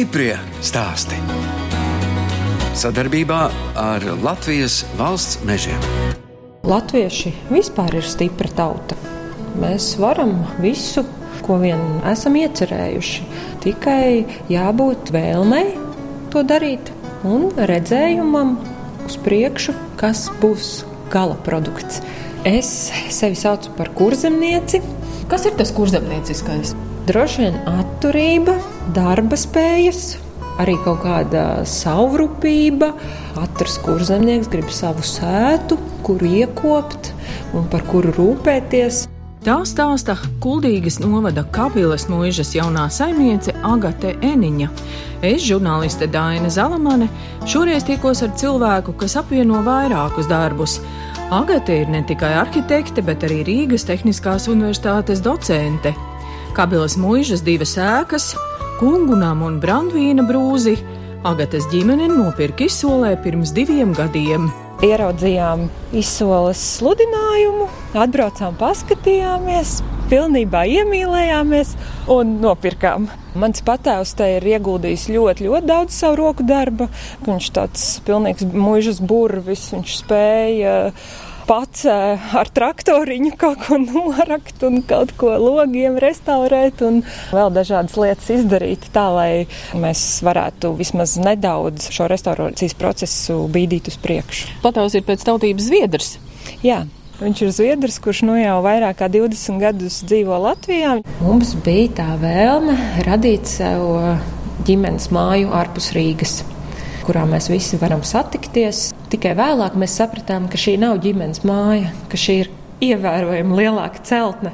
Stiprie stāsti. Sadarbībā ar Latvijas valsts mežiem. Latvieši vispār ir stipra tauta. Mēs varam visu, ko vien esam iecerējuši. Tikai jābūt vēlmei to darīt un redzējumam uz priekšu, kas būs gala produkts. Es sevi saucu par kurzemnieci. Kas ir tas kurzemnieciskais? Droši vien atturība, darba spējas, arī kaut kāda savrupība. Katrs kurzemnieks grib savu sētu, kuru iekopt un par kuru rūpēties. Tā stāsta Kuldīgas novada Kapilas mūžas jaunā saimniece Agate Eniņa. Es, žurnāliste Daina Zalamane, šoreiz tikos ar cilvēku, kas apvieno vairākus darbus. Agate ir ne tikai arhitekte, bet arī Rīgas Tehniskās Universitātes docente. Kapilas mūžas divas ēkas, kungunam un brandvīna brūzi, Agates ģimene nopirka izsolē pirms diviem gadiem ieraudzījām izsoles sludinājumu, atbraucām, paskatījāmies, pilnībā iemīlējāmies un nopirkām. Mans patēvs te ir ieguldījis ļoti, ļoti daudz savu roku darba. Viņš tāds pilnīgs mūžas burvis, viņš spēja pats ar traktoriņu kaut ko norakt un kaut ko logiem restaurēt un vēl dažādas lietas izdarīt tā, lai mēs varētu vismaz nedaudz šo restaurācijas procesu bīdīt uz priekšu. Patavs ir pēc tautības zviedrs. Jā. Viņš ir zviedrs, kurš nu jau vairāk kā 20 gadus dzīvo Latvijā. Mums bija tā vēlme radīt sev ģimenes māju ārpus Rīgas kurā mēs visi varam satikties. Tikai vēlāk mēs sapratām, ka šī nav ģimenes māja, ka šī ir ievērojami lielāka celtne.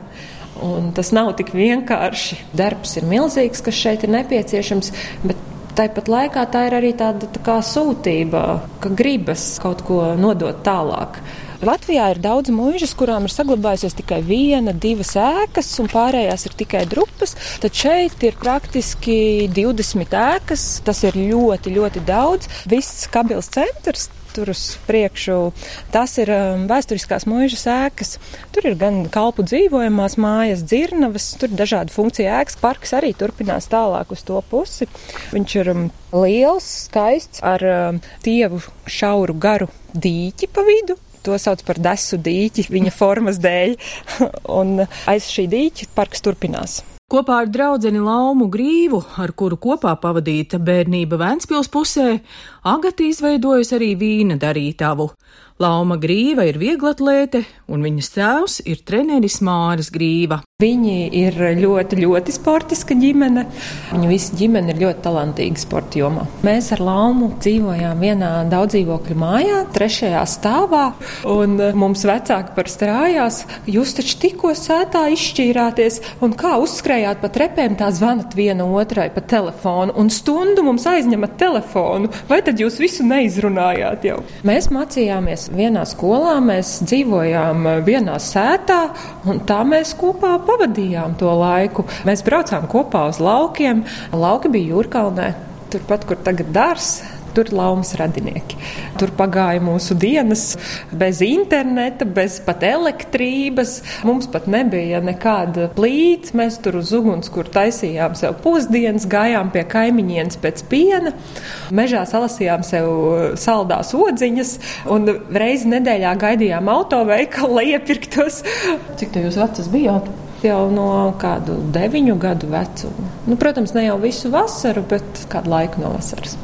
Un tas nav tik vienkārši. Darbs ir milzīgs, kas šeit ir nepieciešams, bet tāpat laikā tā ir arī tāda tā kā sūtība, ka gribas kaut ko nodot tālāk. Latvijā ir daudz mūžas, kurām ir saglabājusies tikai viena, divas ēkas, un pārējās ir tikai drupas. Tad šeit ir praktiski 20 ēkas. Tas ir ļoti, ļoti daudz. Viss kabils centrs tur uz priekšu. Tas ir um, vēsturiskās mūžas ēkas. Tur ir gan kalpu dzīvojamās mājas, dzirnavas, tur ir dažādi funkcija ēkas. Parks arī turpinās tālāk uz to pusi. Viņš ir um, liels, skaists, ar um, tievu šauru garu dīķi pa vidu. To sauc par desu dīķi viņa formas dēļ, un aiz šī dīķa parks turpinās. Kopā ar draugu Laumu Grīvu, ar kuru kopā pavadīta bērnība Vēncpils pusē, Agata izveidojusi arī vīna darītavu. Lauma Grīva ir vieglatlēte, un viņas tēvs ir treneris Māris Grīva. Viņi ir ļoti, ļoti sportiska ģimene. Viņa visa ģimene ir ļoti talantīga sporta jomā. Mēs ar Laumu dzīvojām vienā daudzdzīvokļu mājā, trešajā stāvā, un mums vecāki par strājās. Jūs taču tikko sētā izšķīrāties, un kā uzskrējāt pa trepēm, tā zvanat viena otrai pa telefonu, un stundu mums aizņemat telefonu. Vai tad jūs visu neizrunājāt jau? Mēs mācījāmies vienā skolā, mēs dzīvojām vienā sētā, un tā mēs kopā pavadījām to laiku. Mēs braucām kopā uz laukiem. Lauki bija Jūrkalnē, turpat, kur tagad dārs tur laumas radinieki. Tur pagāja mūsu dienas bez interneta, bez pat elektrības. Mums pat nebija nekāda plīts. Mēs tur uz uguns, kur taisījām sev pusdienas, gājām pie kaimiņienes pēc piena, mežā salasījām sev saldās odziņas un reizi nedēļā gaidījām autoveikalu, lai iepirktos. Cik te jūs vecas bijāt? jau no kādu deviņu gadu vecuma. Nu, protams, ne jau visu vasaru, bet kādu laiku no vasaras.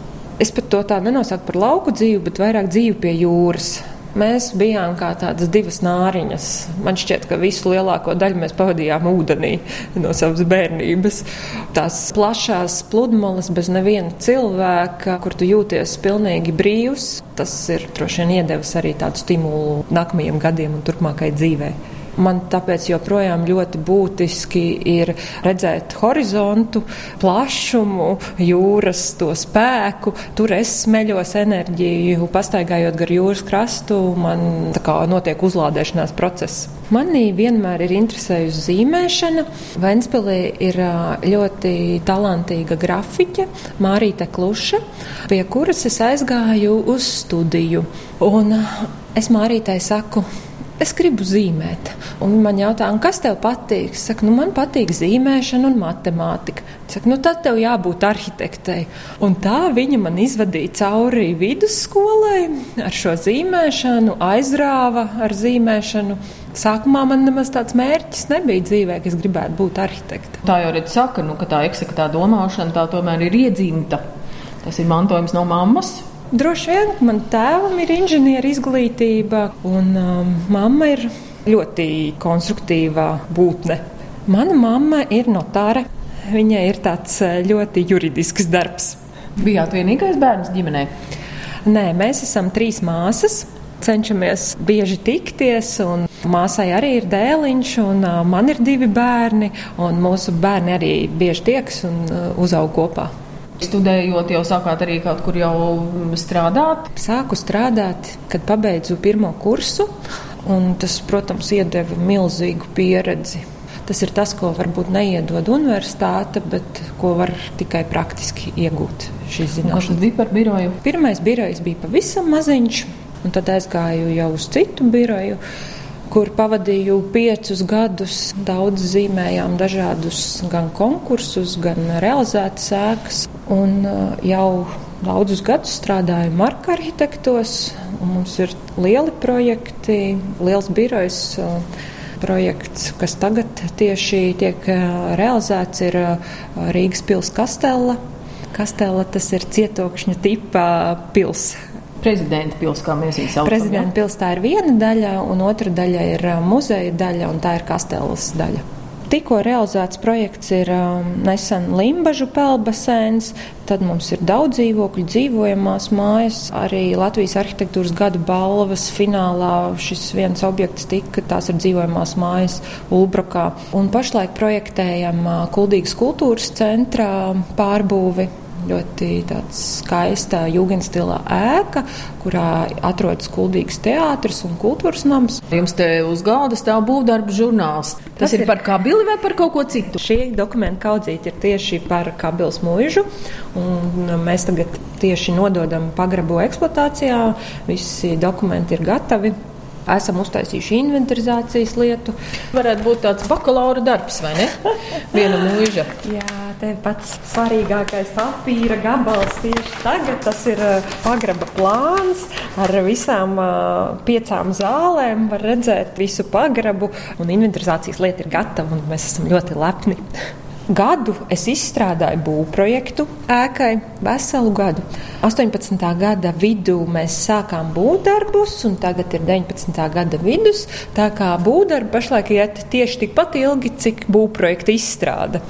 Es pat to tā nenosaku par lauku dzīvi, bet vairāk dzīvi pie jūras. Mēs bijām kā tādas divas nāriņas. Man šķiet, ka visu lielāko daļu mēs pavadījām ūdenī no savas bērnības. Tās plašās pludmales bez neviena cilvēka, kur tu jūties pilnīgi brīvs, tas ir droši vien iedevis arī tādu stimulu nākamajiem gadiem un turpmākajai dzīvei. Man tāpēc joprojām ļoti būtiski ir redzēt horizontu, plašumu, jūras to spēku. Tur es smeļos enerģiju, pastaigājot gar jūras krastu, man kā notiek uzlādēšanās process. Manī vienmēr ir interesējusi zīmēšana. Ventspilī ir ļoti talantīga grafiķe Mārīte Kluša, pie kuras es aizgāju uz studiju. Un es Mārītai saku, es gribu zīmēt. Un man jautā, kas tev patīk? Es saku, nu, man patīk zīmēšana un matemātika. Es saku, nu, tad tev jābūt arhitektei. Un tā viņa man izvadīja cauri vidusskolai ar šo zīmēšanu, aizrāva ar zīmēšanu. Sākumā man nemaz tāds mērķis nebija dzīvē, ka es gribētu būt arhitekte. Tā jau redz, saka, nu, ka tā eksakta domāšana tā tomēr ir iedzimta. Tas ir mantojums no mammas. Droši vien man tēvam ir inženieru izglītība, un um, mamma ir ļoti konstruktīvā būtne. Mana mamma ir notāre. Viņai ir tāds uh, ļoti juridisks darbs. Bijāt vienīgais bērns ģimenē? Nē, mēs esam trīs māsas. Cenšamies bieži tikties, un māsai arī ir dēliņš, un uh, man ir divi bērni, mūsu bērni arī bieži tieks un uh, uzaug kopā. Studējot, jau sākāt arī kaut kur jau strādāt? Sāku strādāt, kad pabeidzu pirmo kursu, un tas, protams, iedeva milzīgu pieredzi. Tas ir tas, ko varbūt neiedod universitāte, bet ko var tikai praktiski iegūt. Kas tas bija par biroju? Pirmais birojs bija pavisam maziņš, un tad aizgāju jau uz citu biroju kur pavadīju piecus gadus. Daudz zīmējām dažādus gan konkursus, gan realizētas ēkas. Un uh, jau daudzus gadus strādāju marka arhitektos. Mums ir lieli projekti, liels birojs. Uh, projekts, kas tagad tieši tiek uh, realizēts, ir Rīgas pilsēta Kastela. Kastela tas ir cietokšņa tipa pilsēta prezidenta pilsēta, kā mēs viņu saucam. Prezidenta pilsēta ir viena daļa, un otra daļa ir muzeja daļa, un tā ir Kastelas daļa. Tikko realizēts projekts ir um, nesen Limbaģu pelbasēns, tad mums ir daudz dzīvokļu, dzīvojamās mājas. Arī Latvijas arhitektūras gada balvas finālā šis viens objekts tika, tās ir dzīvojamās mājas Ulbrakā. Un pašlaik projektējam Kuldīgas kultūras centrā pārbūvi ļoti skaista jūgenstila ēka, kurā atrodas Kuldīgas teātris un kultūras nams. Jums te uz galda stāv būvdarba žurnāls. Tas, Tas ir, ir par kabili vai par kaut ko citu? Šie dokumenti kaudzīti ir tieši par kabilas mūžu, mēs tagad tieši nododam pagrabu eksploatācijā. Visi dokumenti ir gatavi. Esam uztaisījuši inventarizācijas lietu. Varētu būt tāds bakalaura darbs, vai ne? Viena mūža. Jā, te pats svarīgākais papīra gabals tieši tagad. Tas ir uh, pagraba plāns ar visām uh, piecām zālēm. Var redzēt visu pagrabu, un inventarizācijas lieta ir gatava, un mēs esam ļoti lepni. Gadu es izstrādāju būvprojektu ēkai, veselu gadu. 18. gada vidū mēs sākām būvdarbus, un tagad ir 19. gada vidus. Tā kā būvdarbi pašlaik iet tieši tikpat ilgi, cik būvprojekta izstrāde.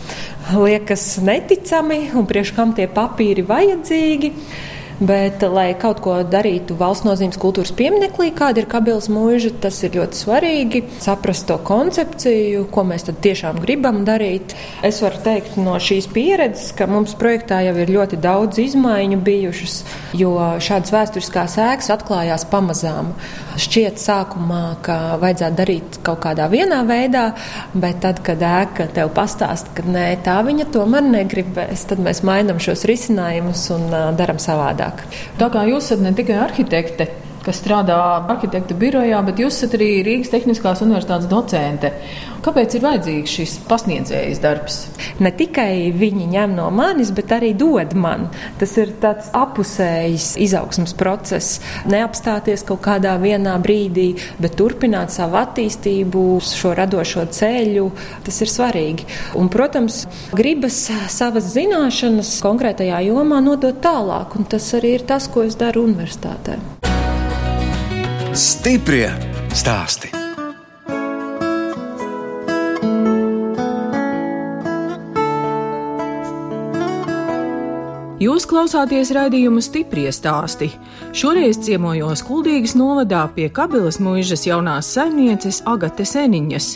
Liekas neticami, un priekš kam tie papīri vajadzīgi. Bet, lai kaut ko darītu valsts nozīmes kultūras pieminekli, kāda ir kabelas mūža, tas ir ļoti svarīgi. Saprast to koncepciju, ko mēs tiešām gribam darīt. Es varu teikt no šīs pieredzes, ka mums projektā jau ir ļoti daudz izmaiņu bijušas, jo šādas vēsturiskās ēkas atklājās pamazām. Šķiet sākumā, ka vajadzētu darīt kaut kādā vienā veidā, bet tad, kad ēka tev pastāsta, ka nē, tā viņa tomēr negribēs, tad mēs mainām šos risinājumus un uh, darām savādāk vairāk. Tā kā jūs esat ne tikai arhitekte, kas strādā arhitekta birojā, bet jūs esat arī Rīgas Tehniskās Universitātes docente. Kāpēc ir vajadzīgs šis pasniedzējas darbs? Ne tikai viņi ņem no manis, bet arī dod man. Tas ir tāds apusējs izaugsmas process. Neapstāties kaut kādā vienā brīdī, bet turpināt savu attīstību, šo radošo ceļu. Tas ir svarīgi. Un, protams, gribas savas zināšanas konkrētajā jomā nodot tālāk, un tas arī ir tas, ko es daru universitātē. Stiprie stāsti. Jūs klausāties raidījuma stipri stāstī. Šoreiz ciemojos Kuldīgas novadā pie Kabilas mūžas jaunās saimnieces Agates Eniņas.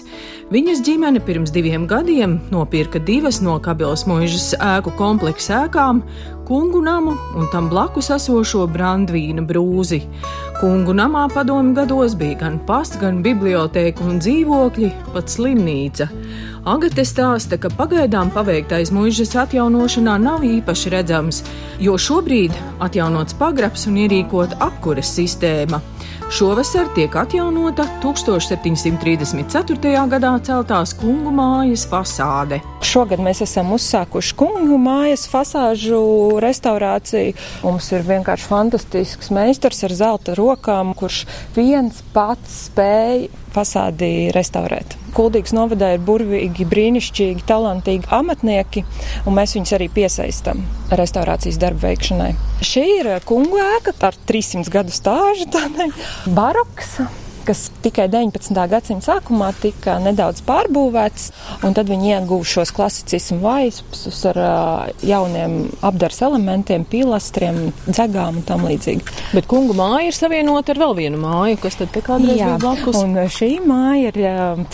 Viņas ģimene pirms diviem gadiem nopirka divas no Kabilas mūžas ēku kompleksa ēkām - kungu namu un tam blakus esošo brandvīna brūzi. Kungu namā padomu gados bija gan pasts, gan biblioteka un dzīvokļi, pat slimnīca. Agate stāsta, ka pagaidām paveiktais mūžas atjaunošanā nav īpaši redzams, jo šobrīd atjaunots pagrabs un ierīkota apkures sistēma. Šovasar tiek atjaunota 1734. gadā celtās kungu mājas fasāde. Šogad mēs esam uzsākuši kungu mājas fasāžu restaurāciju. Mums ir vienkārši fantastisks meistars ar zelta rokām, kurš viens pats spēja fasādi restaurēt. Kuldīgas novadā ir burvīgi, brīnišķīgi, talantīgi amatnieki, un mēs viņus arī piesaistam restaurācijas darbu veikšanai. Šī ir kungu ēka ar 300 gadu stāžu, tādai baroks kas tikai 19. gadsimta sākumā tika nedaudz pārbūvēts, un tad viņi ieguva šos klasicismu vaispus ar jauniem apdars elementiem, pilastriem, dzegām un tam līdzīgi. Bet kungu māja ir savienota ar vēl vienu māju, kas tad te kādreiz Jā, bija blakus. Un šī māja ir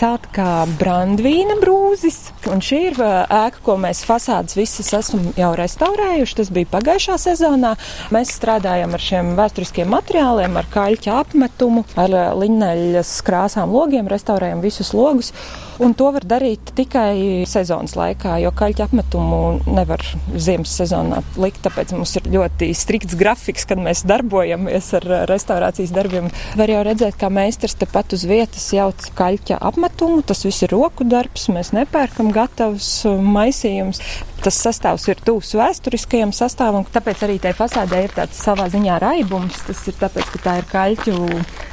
celta kā brandvīna brūzis, un šī ir ēka, ko mēs fasādes visas esam jau restaurējuši. Tas bija pagājušā sezonā. Mēs strādājam ar šiem vēsturiskiem materiāliem, ar kaļķa apmetumu, ar liņu ķīneļas krāsām logiem, restaurējam visus logus. Un to var darīt tikai sezonas laikā, jo kaļķa apmetumu nevar ziemas sezonā likt. Tāpēc mums ir ļoti strikts grafiks, kad mēs darbojamies ar restaurācijas darbiem. Var jau redzēt, kā meistars tepat uz vietas jauc kaļķa apmetumu. Tas viss ir roku darbs, mēs nepērkam gatavus maisījumus. Tas sastāvs ir tuvs vēsturiskajam sastāvam, tāpēc arī tai fasādē ir tāds savā ziņā raibums. Tas ir tāpēc, ka tā ir kaļķu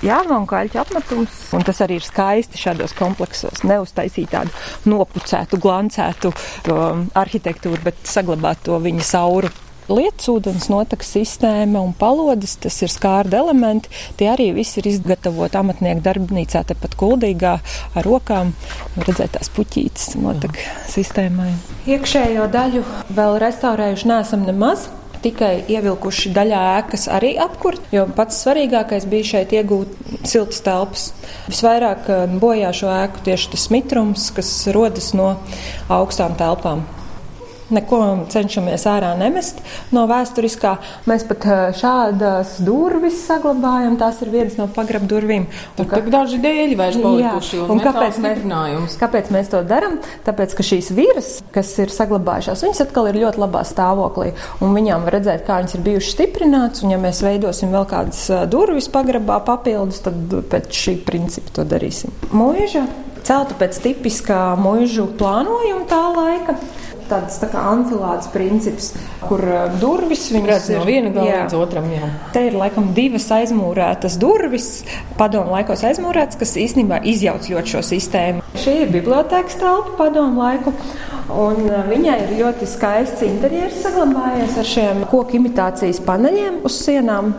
jārva un kaļķu apmetums, un tas arī ir skaisti šādos kompleksos. Neuztaisīt tādu nopucētu, glancētu arhitektūru, bet saglabāt to viņa sauru Lietsūdens notekas sistēma un palodas, tas ir skārda elementi. Tie arī visi ir izgatavoti amatnieku darbnīcā, tepat kuldīgā ar rokām. Redzēt tās puķītes notek sistēmai. Iekšējo daļu vēl restaurējuši nesam nemaz tikai ievilkuši daļā ēkas arī apkurt, jo pats svarīgākais bija šeit iegūt siltas telpas. Visvairāk eh, bojā šo ēku tieši tas mitrums, kas rodas no augstām telpām neko cenšamies ārā nemest no vēsturiskā. Mēs pat eh, šādas durvis saglabājam, tās ir vienas no pagraba durvīm. Tur ka, daži dēļi vairs palikuši. Un kāpēc mēs, kāpēc mēs to darām? Tāpēc, ka šīs viras, kas ir saglabājušās, viņas atkal ir ļoti labā stāvoklī. Un viņām var redzēt, kā viņas ir bijušas stiprinātas. Un ja mēs veidosim vēl kādas eh, durvis pagrabā papildus, tad pēc šī principa to darīsim. Mūža celta pēc tipiskā mūžu plānojuma tā laika tāds tā kā anfilādes princips, kur uh, durvis ir no viena gala līdz otram. Jā. Te ir laikam divas aizmūrētas durvis, padomu laikos aizmūrētas, kas īstenībā izjauc ļoti šo sistēmu. Šī ir bibliotēkas telpa padomu laiku. Un uh, viņai ir ļoti skaists interjers saglabājies ar šiem koku imitācijas paneļiem uz sienām.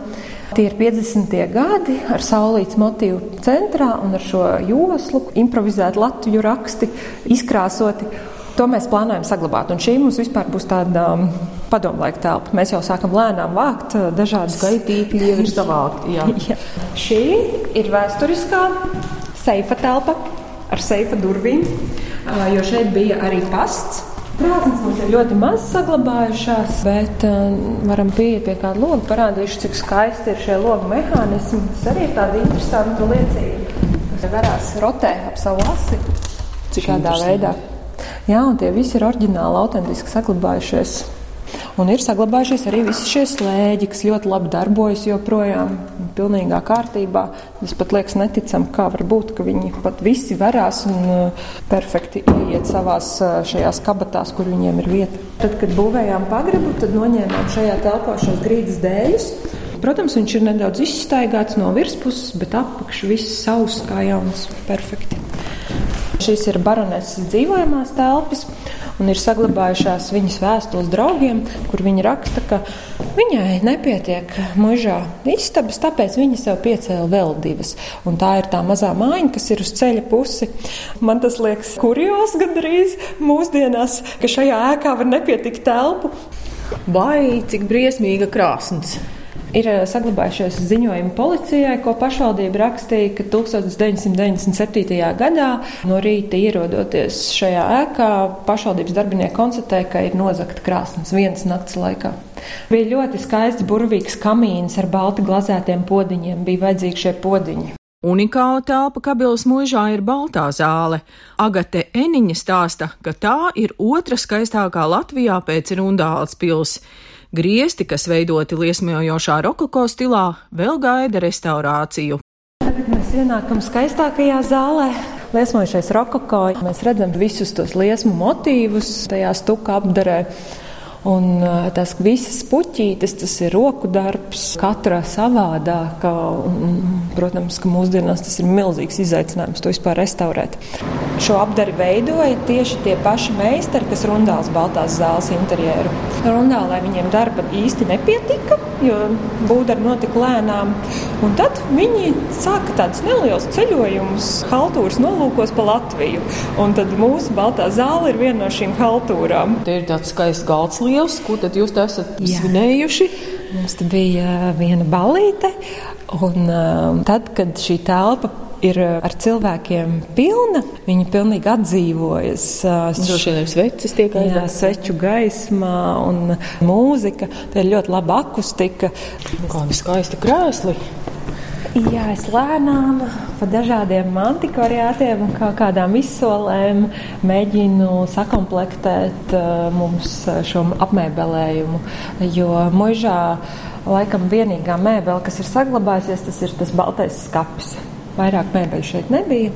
Tie ir 50. gadi ar saulītas motīvu centrā un ar šo joslu, improvizētu latviešu raksti, izkrāsoti. To mēs plānojam saglabāt. Un šī mums vispār būs tāda um, padomlaika telpa. Mēs jau sākam lēnām vākt uh, dažādas skaitīkļi, jau ir savākti. Jā. jā. Šī ir vēsturiskā seifa telpa ar seifa durvīm, uh, jo šeit bija arī pasts. Krāsnes mums ir ļoti maz saglabājušās, bet uh, varam pieiet pie kāda loga, parādīšu, cik skaisti ir šie logu mehānismi. Tas arī ir tāda interesanta liecība, kas varās rotē ap savu asi. Cik kādā veidā. Jā, un tie visi ir oriģināli, autentiski saglabājušies. Un ir saglabājušies arī visi šie slēģi, kas ļoti labi darbojas joprojām, pilnīgā kārtībā. Es pat liekas, neticam, kā var būt, ka viņi pat visi varās un uh, perfekti iet savās uh, šajās kabatās, kur viņiem ir vieta. Tad, kad būvējām pagrabu, tad noņēmām šajā telpā šos grīdas dēļus. Protams, viņš ir nedaudz izstaigāts no virspuses, bet apakš viss sauss kā jauns, perfekti. Šīs ir baroneses dzīvojamās telpas un ir saglabājušās viņas vēstules draugiem, kur viņa raksta, ka viņai nepietiek mužā istabas, tāpēc viņa sev piecēla vēl divas. Un tā ir tā mazā mājiņa, kas ir uz ceļa pusi. Man tas liekas kurjos gandrīz mūsdienās, ka šajā ēkā var nepietikt telpu. Vai cik briesmīga krāsnes! Ir eh, saglabājušies ziņojumi policijai, ko pašvaldība rakstīja, ka 1997. gadā no rīta ierodoties šajā ēkā, pašvaldības darbinieki konstatēja, ka ir nozagta krāsnes vienas nakts laikā. Bija ļoti skaists burvīgs kamīns ar balti glazētiem podiņiem, bija vajadzīgi šie podiņi. Unikāla telpa Kabilas mūžā ir Baltā zāle. Agate Eniņa stāsta, ka tā ir otra skaistākā Latvijā pēc Rundāls pils. Griesti, kas veidoti liesmojošā rokoko stilā, vēl gaida restaurāciju. Tagad mēs ienākam skaistākajā zālē. Liesmojušies rokoko, mēs redzam visus tos liesmu motīvus tajā stuka apdarē. Un tas visas puķītes, tas ir roku darbs, katra savādāka. Un, protams, ka mūsdienās tas ir milzīgs izaicinājums to vispār restaurēt. Šo apdari veidoja tieši tie paši meistari, kas rundāls Baltās zāles interjeru. Rundālē viņiem darba īsti nepietika, jo būdari notika lēnām. Un tad viņi sāka tādus nelielus ceļojumus, haltūras nolūkos pa Latviju. Un tad mūsu Baltā zāle ir viena no šīm haltūrām. Tie ir tāds skaists galds liels, ko tad jūs esat Jā. svinējuši? Mums bija viena balīte, un um, tad, kad šī telpa ir uh, ar cilvēkiem pilna. Viņi pilnīgi atdzīvojas. Droši vien sveces tiek aizvērtas. Sveču gaismā un mūzika. Tā ir ļoti laba akustika. Kādi skaisti krēsli. Jā, es lēnām pa dažādiem antikvariātiem un kā kādām izsolēm mēģinu sakomplektēt uh, mums šo apmēbelējumu. Jo mužā laikam vienīgā mēbele, kas ir saglabājusies, tas ir tas baltais skats. Vairāk mēbeļu šeit nebija.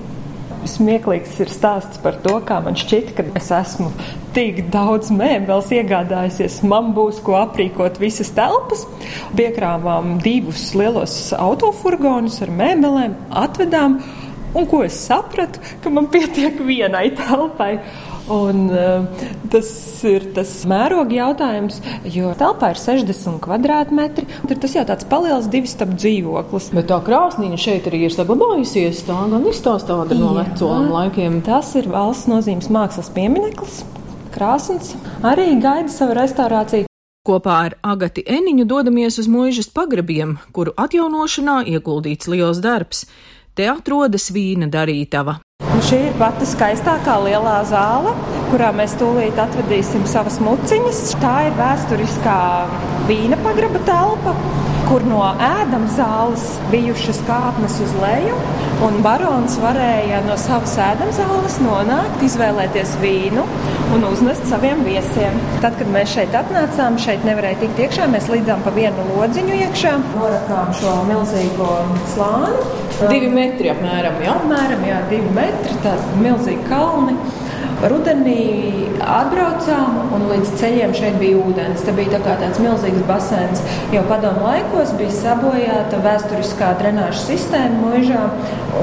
Smieklīgs ir stāsts par to, kā man šķiet, ka es esmu tik daudz mēbeles iegādājusies. Man būs ko aprīkot visas telpas. Piekrāvām divus lielos autofurgonus ar mēbelēm, atvedām. Un ko es sapratu, ka man pietiek vienai telpai. Un, uh, tas ir tas mēroga jautājums, jo telpā ir 60 kvadrātmetri. Tas jau tāds paliels divu stāvu dzīvoklis. Bet tā krāsnīca šeit arī ir saglabājusies. Tā gan izstāsta tāda no vecām laikiem. Tas ir valsts nozīmes mākslas piemineklis. Krāsns arī gaida savu restaurāciju. Kopā ar Agati Eniņu dodamies uz mūžas pagrabiem, kuru atjaunošanā ieguldīts liels darbs. Te atrodas vīna darītava. Un šī ir pati skaistākā lielā zāle, kurā mēs tūlīt atvedīsim savas muciņas. Tā ir vēsturiskā vīna pagraba telpa kur no ēdama zāles bijušas kāpnes uz leju, un barons varēja no savas ēdama zāles nonākt, izvēlēties vīnu un uznest saviem viesiem. Tad, kad mēs šeit atnācām, šeit nevarēja tikt iekšā, mēs līdzām pa vienu lodziņu iekšā, norakām šo milzīgo slāni. Divi metri apmēram, jā? Apmēram, jā, divi metri, tādi milzīgi kalni. Rudenī atbraucām, un līdz ceļiem šeit bija ūdens. Tā bija tā tāds milzīgs basēns. Jau padomu laikos bija sabojāta vēsturiskā drenāžas sistēma mūžā,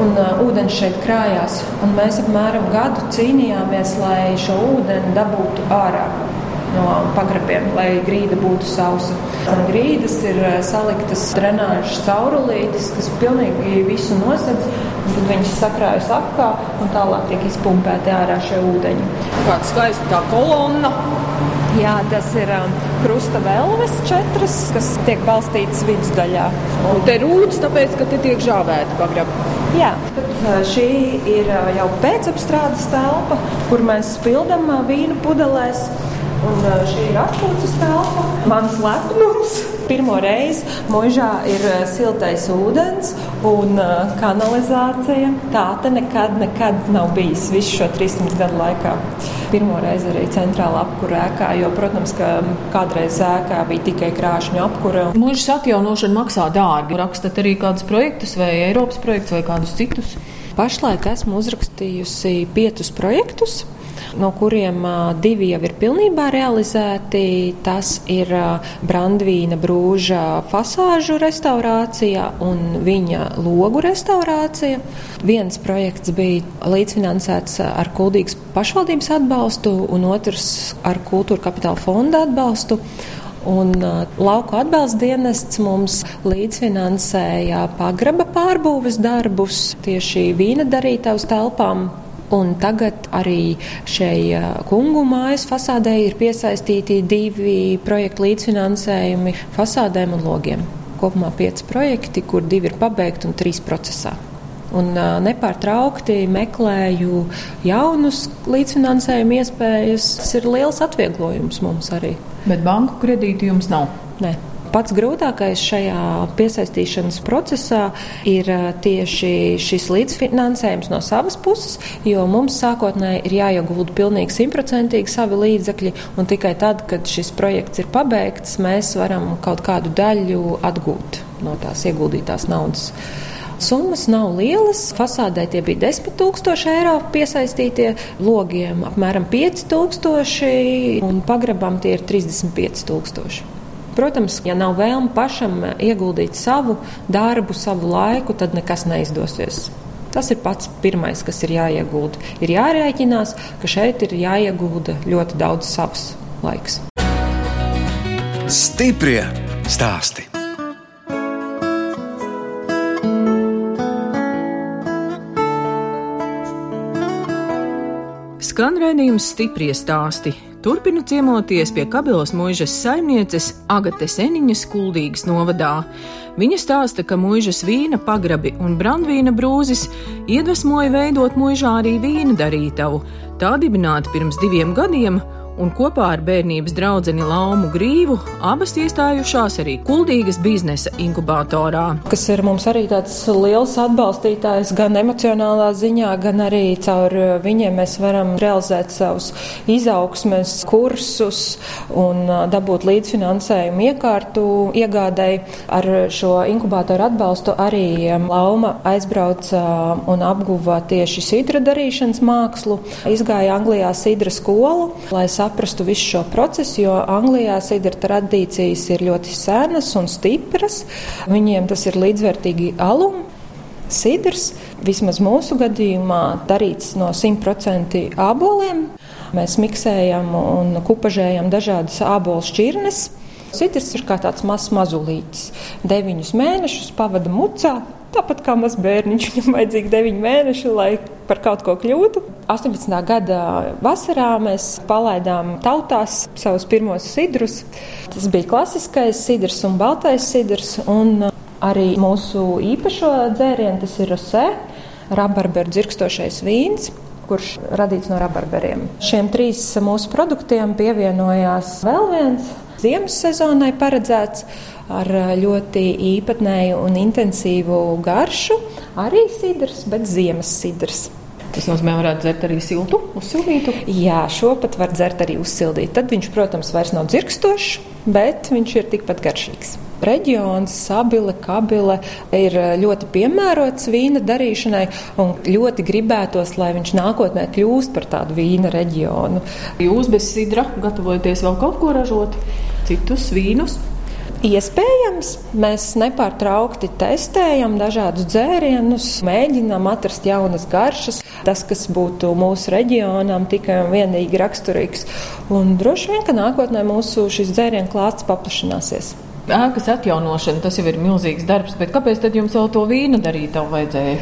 un uh, ūdens šeit krājās. Un mēs apmēram gadu cīnījāmies, lai šo ūdeni dabūtu ārā no pagrabiem, lai grīda būtu sausa. Un grīdas ir uh, saliktas drenāžas caurulītes, kas pilnīgi visu nosedz. Tad viņas sakrājas apkā un tālāk tiek izpumpēti ārā šie ūdeņi. Kāda skaista tā kolonna! Jā, tas ir um, krusta velves četras, kas tiek balstītas vidusdaļā. Un te rūtas, tāpēc, ka te tiek žāvēta pagraba. Jā, tad uh, šī ir uh, jau pēcapstrādes telpa, kur mēs spildam uh, vīnu pudelēs. Un šī ir atpūtas telpa, mans lepnums. Pirmo reizi mūžā ir siltais ūdens un kanalizācija. Tā te nekad, nekad nav bijis visu šo 300 gadu laikā. Pirmo reizi arī centrāla apkūra ēkā, jo, protams, ka kādreiz ēkā bija tikai krāšņu apkūra. Mūžas atjaunošana maksā dārgi. Rakstat arī kādus projektus vai Eiropas projektus vai kādus citus? Pašlaik esmu uzrakstījusi piecus projektus no kuriem divi jau ir pilnībā realizēti. Tas ir Brandvīna brūža fasāžu restaurācija un viņa logu restaurācija. Viens projekts bija līdzfinansēts ar Kuldīgas pašvaldības atbalstu, un otrs ar Kultūra kapitāla fonda atbalstu. Un lauku atbalsta dienests mums līdzfinansēja pagraba pārbūves darbus tieši vīna darītavas telpām Un tagad arī šai kungu mājas fasādē ir piesaistīti divi projektu līdzfinansējumi fasādēm un logiem. Kopumā pieci projekti, kur divi ir pabeigti un trīs procesā. Un nepārtraukti meklēju jaunus līdzfinansējuma iespējas. Tas ir liels atvieglojums mums arī. Bet banku kredītu jums nav? Nē. Pats grūtākais šajā piesaistīšanas procesā ir tieši šis līdzfinansējums no savas puses, jo mums sākotnēji ir jāiegulda pilnīgi simtprocentīgi savi līdzekļi, un tikai tad, kad šis projekts ir pabeigts, mēs varam kaut kādu daļu atgūt no tās ieguldītās naudas. Summas nav lielas. Fasādē tie bija 10 000 eiro piesaistītie, logiem apmēram 5 000 un pagrabam tie ir 35 000. Protams, ja nav vēlme pašam ieguldīt savu darbu, savu laiku, tad nekas neizdosies. Tas ir pats pirmais, kas ir jāiegulda. Ir jārēķinās, ka šeit ir jāiegulda ļoti daudz savs laiks. Stiprie stāsti! Skan redzējums stipri stāsti. Turpinu ciemoties pie Kabelas mūžas saimnieces Agates Eniņas Kuldīgas novadā. Viņa stāsta, ka mūžas vīna pagrabi un brandvīna brūzis iedvesmoja veidot mūžā arī vīna darītavu. Tā dibināta pirms diviem gadiem, un kopā ar bērnības draugu Laumu Grīvu abas iestājušās arī Kuldīgas biznesa inkubatorā. Kas ir mums arī tāds liels atbalstītājs gan emocionālā ziņā, gan arī caur viņiem mēs varam realizēt savus izaugsmes kursus un dabūt līdzfinansējumu iekārtu iegādēji. Ar šo inkubatoru atbalstu arī Lauma aizbrauca un apguva tieši sidra darīšanas mākslu, izgāja Anglijā sidra skolu, lai saprastu visu šo procesu, jo Anglijā sidra tradīcijas ir ļoti senas un stipras. Viņiem tas ir līdzvērtīgi alum. Sidrs, vismaz mūsu gadījumā, darīts no 100% aboliem. Mēs miksējam un kupažējam dažādas ābolu šķirnes. Sidrs ir kā tāds mazs mazulītis. Deviņus mēnešus pavada mucā, Tāpat kā mazs bērniņš, viņam vajadzīgi 9 mēneši, lai par kaut ko kļūtu. 18. gada vasarā mēs palaidām tautās savus pirmos sidrus. Tas bija klasiskais sidrs un baltais sidrs, un arī mūsu īpašo dzērienu, tas ir rosē, rabarberu dzirkstošais vīns kurš radīts no rabarberiem. Šiem trīs mūsu produktiem pievienojās vēl viens ziemas sezonai paredzēts ar ļoti īpatnēju un intensīvu garšu. Arī sidrs, bet ziemas sidrs. Tas nozīmē, ka varētu dzert arī siltu, uzsildītu. Jā, šo pat var dzert arī uzsildīt. Tad viņš, protams, vairs nav dzirkstošs, bet viņš ir tikpat garšīgs. Reģions, sabile, kabile ir ļoti piemērots vīna darīšanai, un ļoti gribētos, lai viņš nākotnē kļūst par tādu vīna reģionu. Jūs bez sidra gatavojaties vēl kaut ko ražot, citus vīnus? Iespējams, mēs nepārtraukti testējam dažādus dzērienus, mēģinām atrast jaunas garšas, tas, kas būtu mūsu reģionam tikai un vienīgi raksturīgs. Un droši vien, ka nākotnē mūsu šis dzērienu klāsts paplašināsies. Ēkas atjaunošana, tas jau ir milzīgs darbs, bet kāpēc tad jums vēl to vīnu darīt vajadzēja?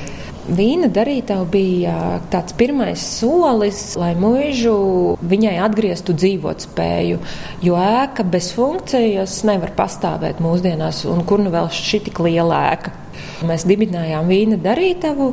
Vīna darītava bija tāds pirmais solis, lai mūžu viņai atgrieztu dzīvot spēju, jo ēka bez funkcijas nevar pastāvēt mūsdienās, un kur nu vēl šī tik liela ēka. Mēs dibinājām vīna darītavu,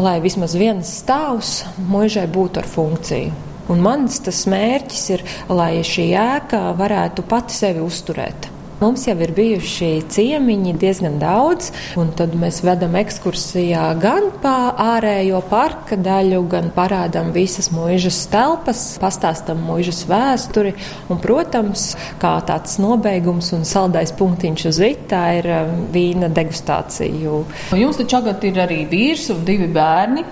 lai vismaz viens stāvs mūžai būtu ar funkciju. Un mans mērķis ir, lai šī ēka varētu pati sevi uzturēt. Mums jau ir bijuši ciemiņi diezgan daudz, un tad mēs vedam ekskursijā gan pa ārējo parka daļu, gan parādām visas mūžas telpas, pastāstam mūžas vēsturi, un, protams, kā tāds nobeigums un saldais punktiņš uz itā ir um, vīna degustācija. Jums taču tagad ir arī vīrs un divi bērni.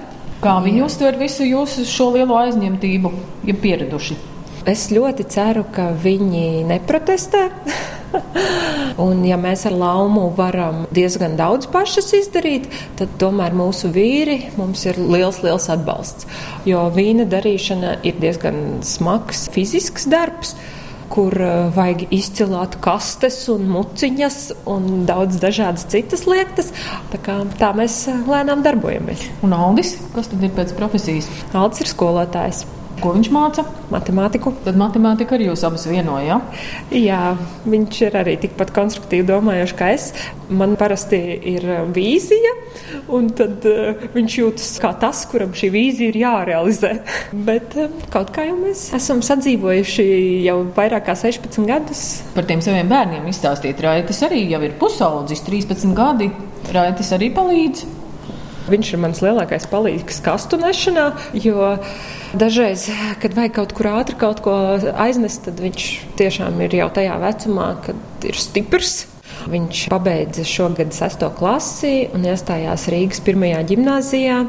Kā viņi uztver visu jūsu šo lielo aizņemtību, ja pieraduši? Es ļoti ceru, ka viņi neprotestē. un, ja mēs ar laumu varam diezgan daudz pašas izdarīt, tad tomēr mūsu vīri mums ir liels, liels atbalsts. Jo vīna darīšana ir diezgan smags fizisks darbs kur uh, vajag izcilāt kastes un muciņas un daudz dažādas citas lietas. Tā, kā, tā mēs uh, lēnām darbojamies. Un Aldis, kas tad ir pēc profesijas? Aldis ir skolotājs. Ko viņš māca? Matemātiku. Tad matemātika arī jūs abas vienoja. Ja? Jā, viņš ir arī tikpat konstruktīvi domājošs kā es. Man parasti ir vīzija, un tad uh, viņš jūtas kā tas, kuram šī vīzija ir jārealizē. Bet uh, kaut kā jau mēs esam sadzīvojuši jau vairāk kā 16 gadus. Par tiem saviem bērniem izstāstīt, Raitas arī jau ir pusaudzis, 13 gadi. Raitas arī palīdz. Viņš ir mans lielākais palīgs kastu nešanā, jo dažreiz, kad vajag kaut kur ātri kaut ko aiznest, tad viņš tiešām ir jau tajā vecumā, kad ir stiprs. Viņš pabeidza šogad sesto klasi un iestājās Rīgas pirmajā gimnāzijā.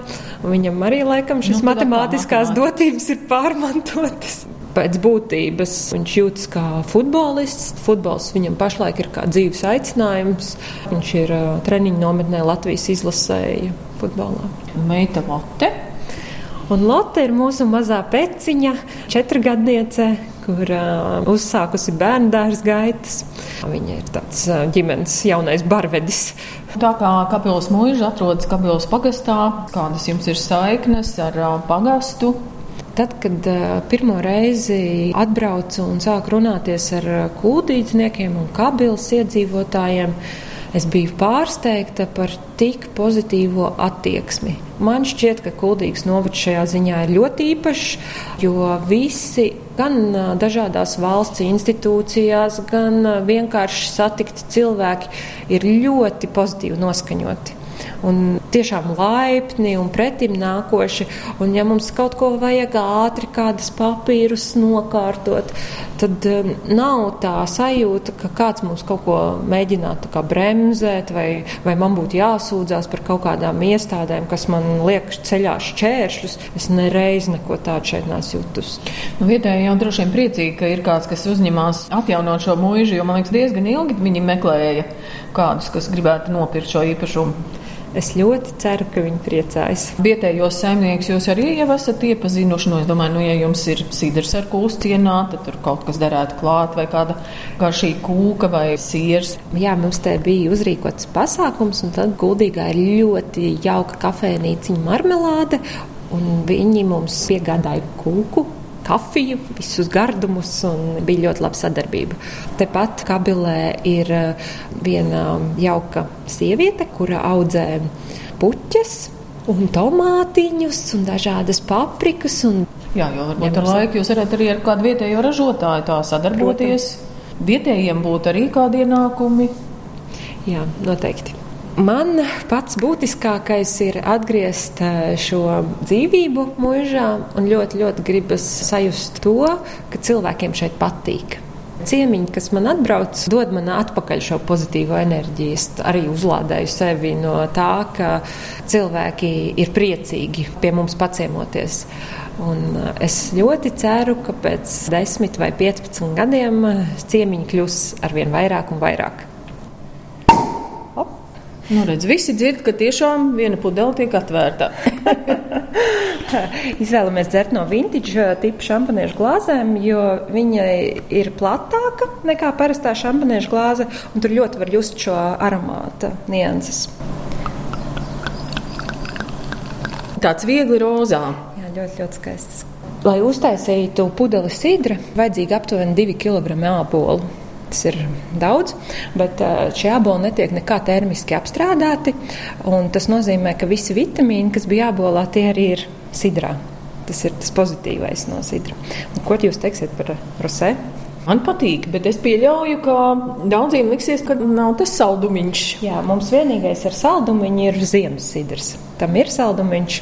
Viņam arī laikam šis nu, matemātiskās dotības ir pārmantotas. Pēc būtības viņš jūtas kā futbolists. Futbols viņam pašlaik ir kā dzīves aicinājums. Viņš ir treniņu nometnē Latvijas izlasēja futbolā. Meita Lotte. Un Lotte ir mūsu mazā peciņa, četrgadniece, kur uh, uzsākusi bērnu dārza gaitas. Viņa ir tāds uh, ģimenes jaunais barvedis. Tā kā Kapilas mūža atrodas Kapilas pagastā, kādas jums ir saiknes ar uh, pagastu? Tad, kad uh, pirmo reizi atbraucu un sāku runāties ar kūdīdzniekiem un kabils iedzīvotājiem, es biju pārsteigta par tik pozitīvo attieksmi. Man šķiet, ka Kuldīgas novads šajā ziņā ir ļoti īpašs, jo visi gan dažādās valsts institūcijās, gan vienkārši satikti cilvēki ir ļoti pozitīvi noskaņoti un tiešām laipni un pretim nākoši. Un, ja mums kaut ko vajag ātri, kādas papīrus nokārtot, tad um, nav tā sajūta, ka kāds mums kaut ko mēģinātu bremzēt, vai, vai man būtu jāsūdzās par kaut kādām iestādēm, kas man liek ceļā šķēršļus. Es nereiz neko tādu šeit nesu jutus. Nu, vietēji jau droši vien priecīgi, ka ir kāds, kas uzņemās atjaunot šo mūžu, jo man liekas, diezgan ilgi viņi meklēja kādus, kas gribētu nopirkt šo īpašumu. Es ļoti ceru, ka viņi priecājas. Vietējos saimniekus jūs arī jau esat iepazinuši. Nu, es domāju, nu, ja jums ir sidrs ar kūstienā, tad tur kaut kas derētu klāt, vai kāda garšīga kūka vai siers. Jā, mums te bija uzrīkots pasākums, un tad guldīgā ir ļoti jauka kafejnīciņa marmelāde, un viņi mums piegādāja kūku kafiju, visus gardumus, un bija ļoti laba sadarbība. Tepat Kabilē ir eh, viena jauka sieviete, kura audzē puķes. Un tomātiņus, un dažādas paprikas. Un, Jā, jau varbūt ar laiku jūs varat arī ar kādu vietējo ražotāju tā sadarboties. Protams. Vietējiem būtu arī kādi ienākumi. Jā, noteikti. Man pats būtiskākais ir atgriezt eh, šo dzīvību mūžā, un ļoti, ļoti gribas sajust to, ka cilvēkiem šeit patīk. Ciemiņi, kas man atbrauc, dod man atpakaļ šo pozitīvo enerģiju. Es arī uzlādēju sevi no tā, ka cilvēki ir priecīgi pie mums paciemoties. Un eh, es ļoti ceru, ka pēc 10 vai 15 gadiem eh, ciemiņi kļūs arvien vairāk un vairāk. Nu, redz, visi dzird, ka tiešām viena pudele tiek atvērta. Izvēlamies dzert no vintage uh, tipa šampaniešu glāzēm, jo viņa ir platāka nekā parastā šampaniešu glāze, un tur ļoti var just šo aromāta nianses. Tāds viegli rozā. Jā, ļoti, ļoti skaists. Lai uztaisītu pudeli sidra, vajadzīgi aptuveni 2 kg ābolu. Tas ir daudz, bet šie aboli netiek nekā termiski apstrādāti. Tas nozīmē, ka visi vitamīni, kas bija jābolā, tie arī ir sidrā. Tas ir tas pozitīvais no sidra. Un ko jūs teiksiet par rosē? Man patīk, bet es pieļauju, ka daudziem liksies, ka nav tas saldumiņš. Jā, mums vienīgais ar saldumiņu ir ziemas sidrs. Tam ir saldumiņš.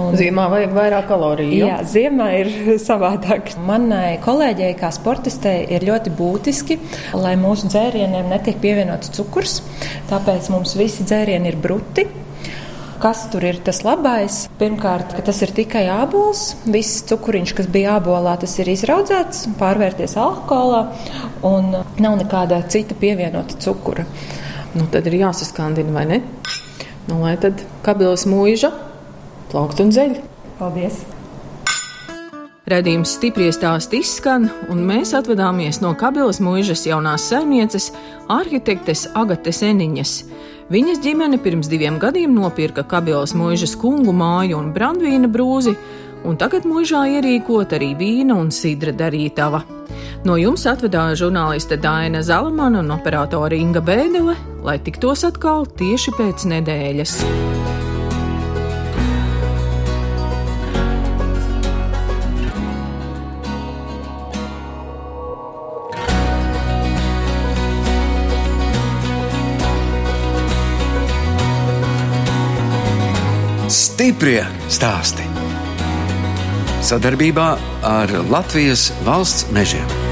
Un... Ziemā vajag vairāk kaloriju. Jā, ziemā ir savādāk. Manai kolēģei, kā sportistei, ir ļoti būtiski, lai mūsu dzērieniem netiek pievienots cukurs. Tāpēc mums visi dzērieni ir bruti. Kas tur ir tas labais? Pirmkārt, tas ir tikai ābols. Viss cukuriņš, kas bija ābolā, tas ir izraudzēts, pārvērties alkoholā un nav nekāda cita pievienota cukura. Nu, tad ir jāsaskandina, vai ne? Nu, lai tad kabilas mūža plaukt un zeļ. Paldies! Redījums stipri stāst izskan, un mēs atvadāmies no Kabilas mūžas jaunās saimnieces, arhitektes Agates Eniņas. Viņas ģimene pirms diviem gadiem nopirka Kabilas mūžas kungu māju un brandvīna brūzi, un tagad mūžā ierīkot arī vīna un sidra darītava. No jums atvedāja žurnāliste Dāna Zalamana un operātore Inga Bēdele, lai tiktos atkal tieši pēc nedēļas. Stiprie stāsti. Sadarbībā ar Latvijas valsts mežiem.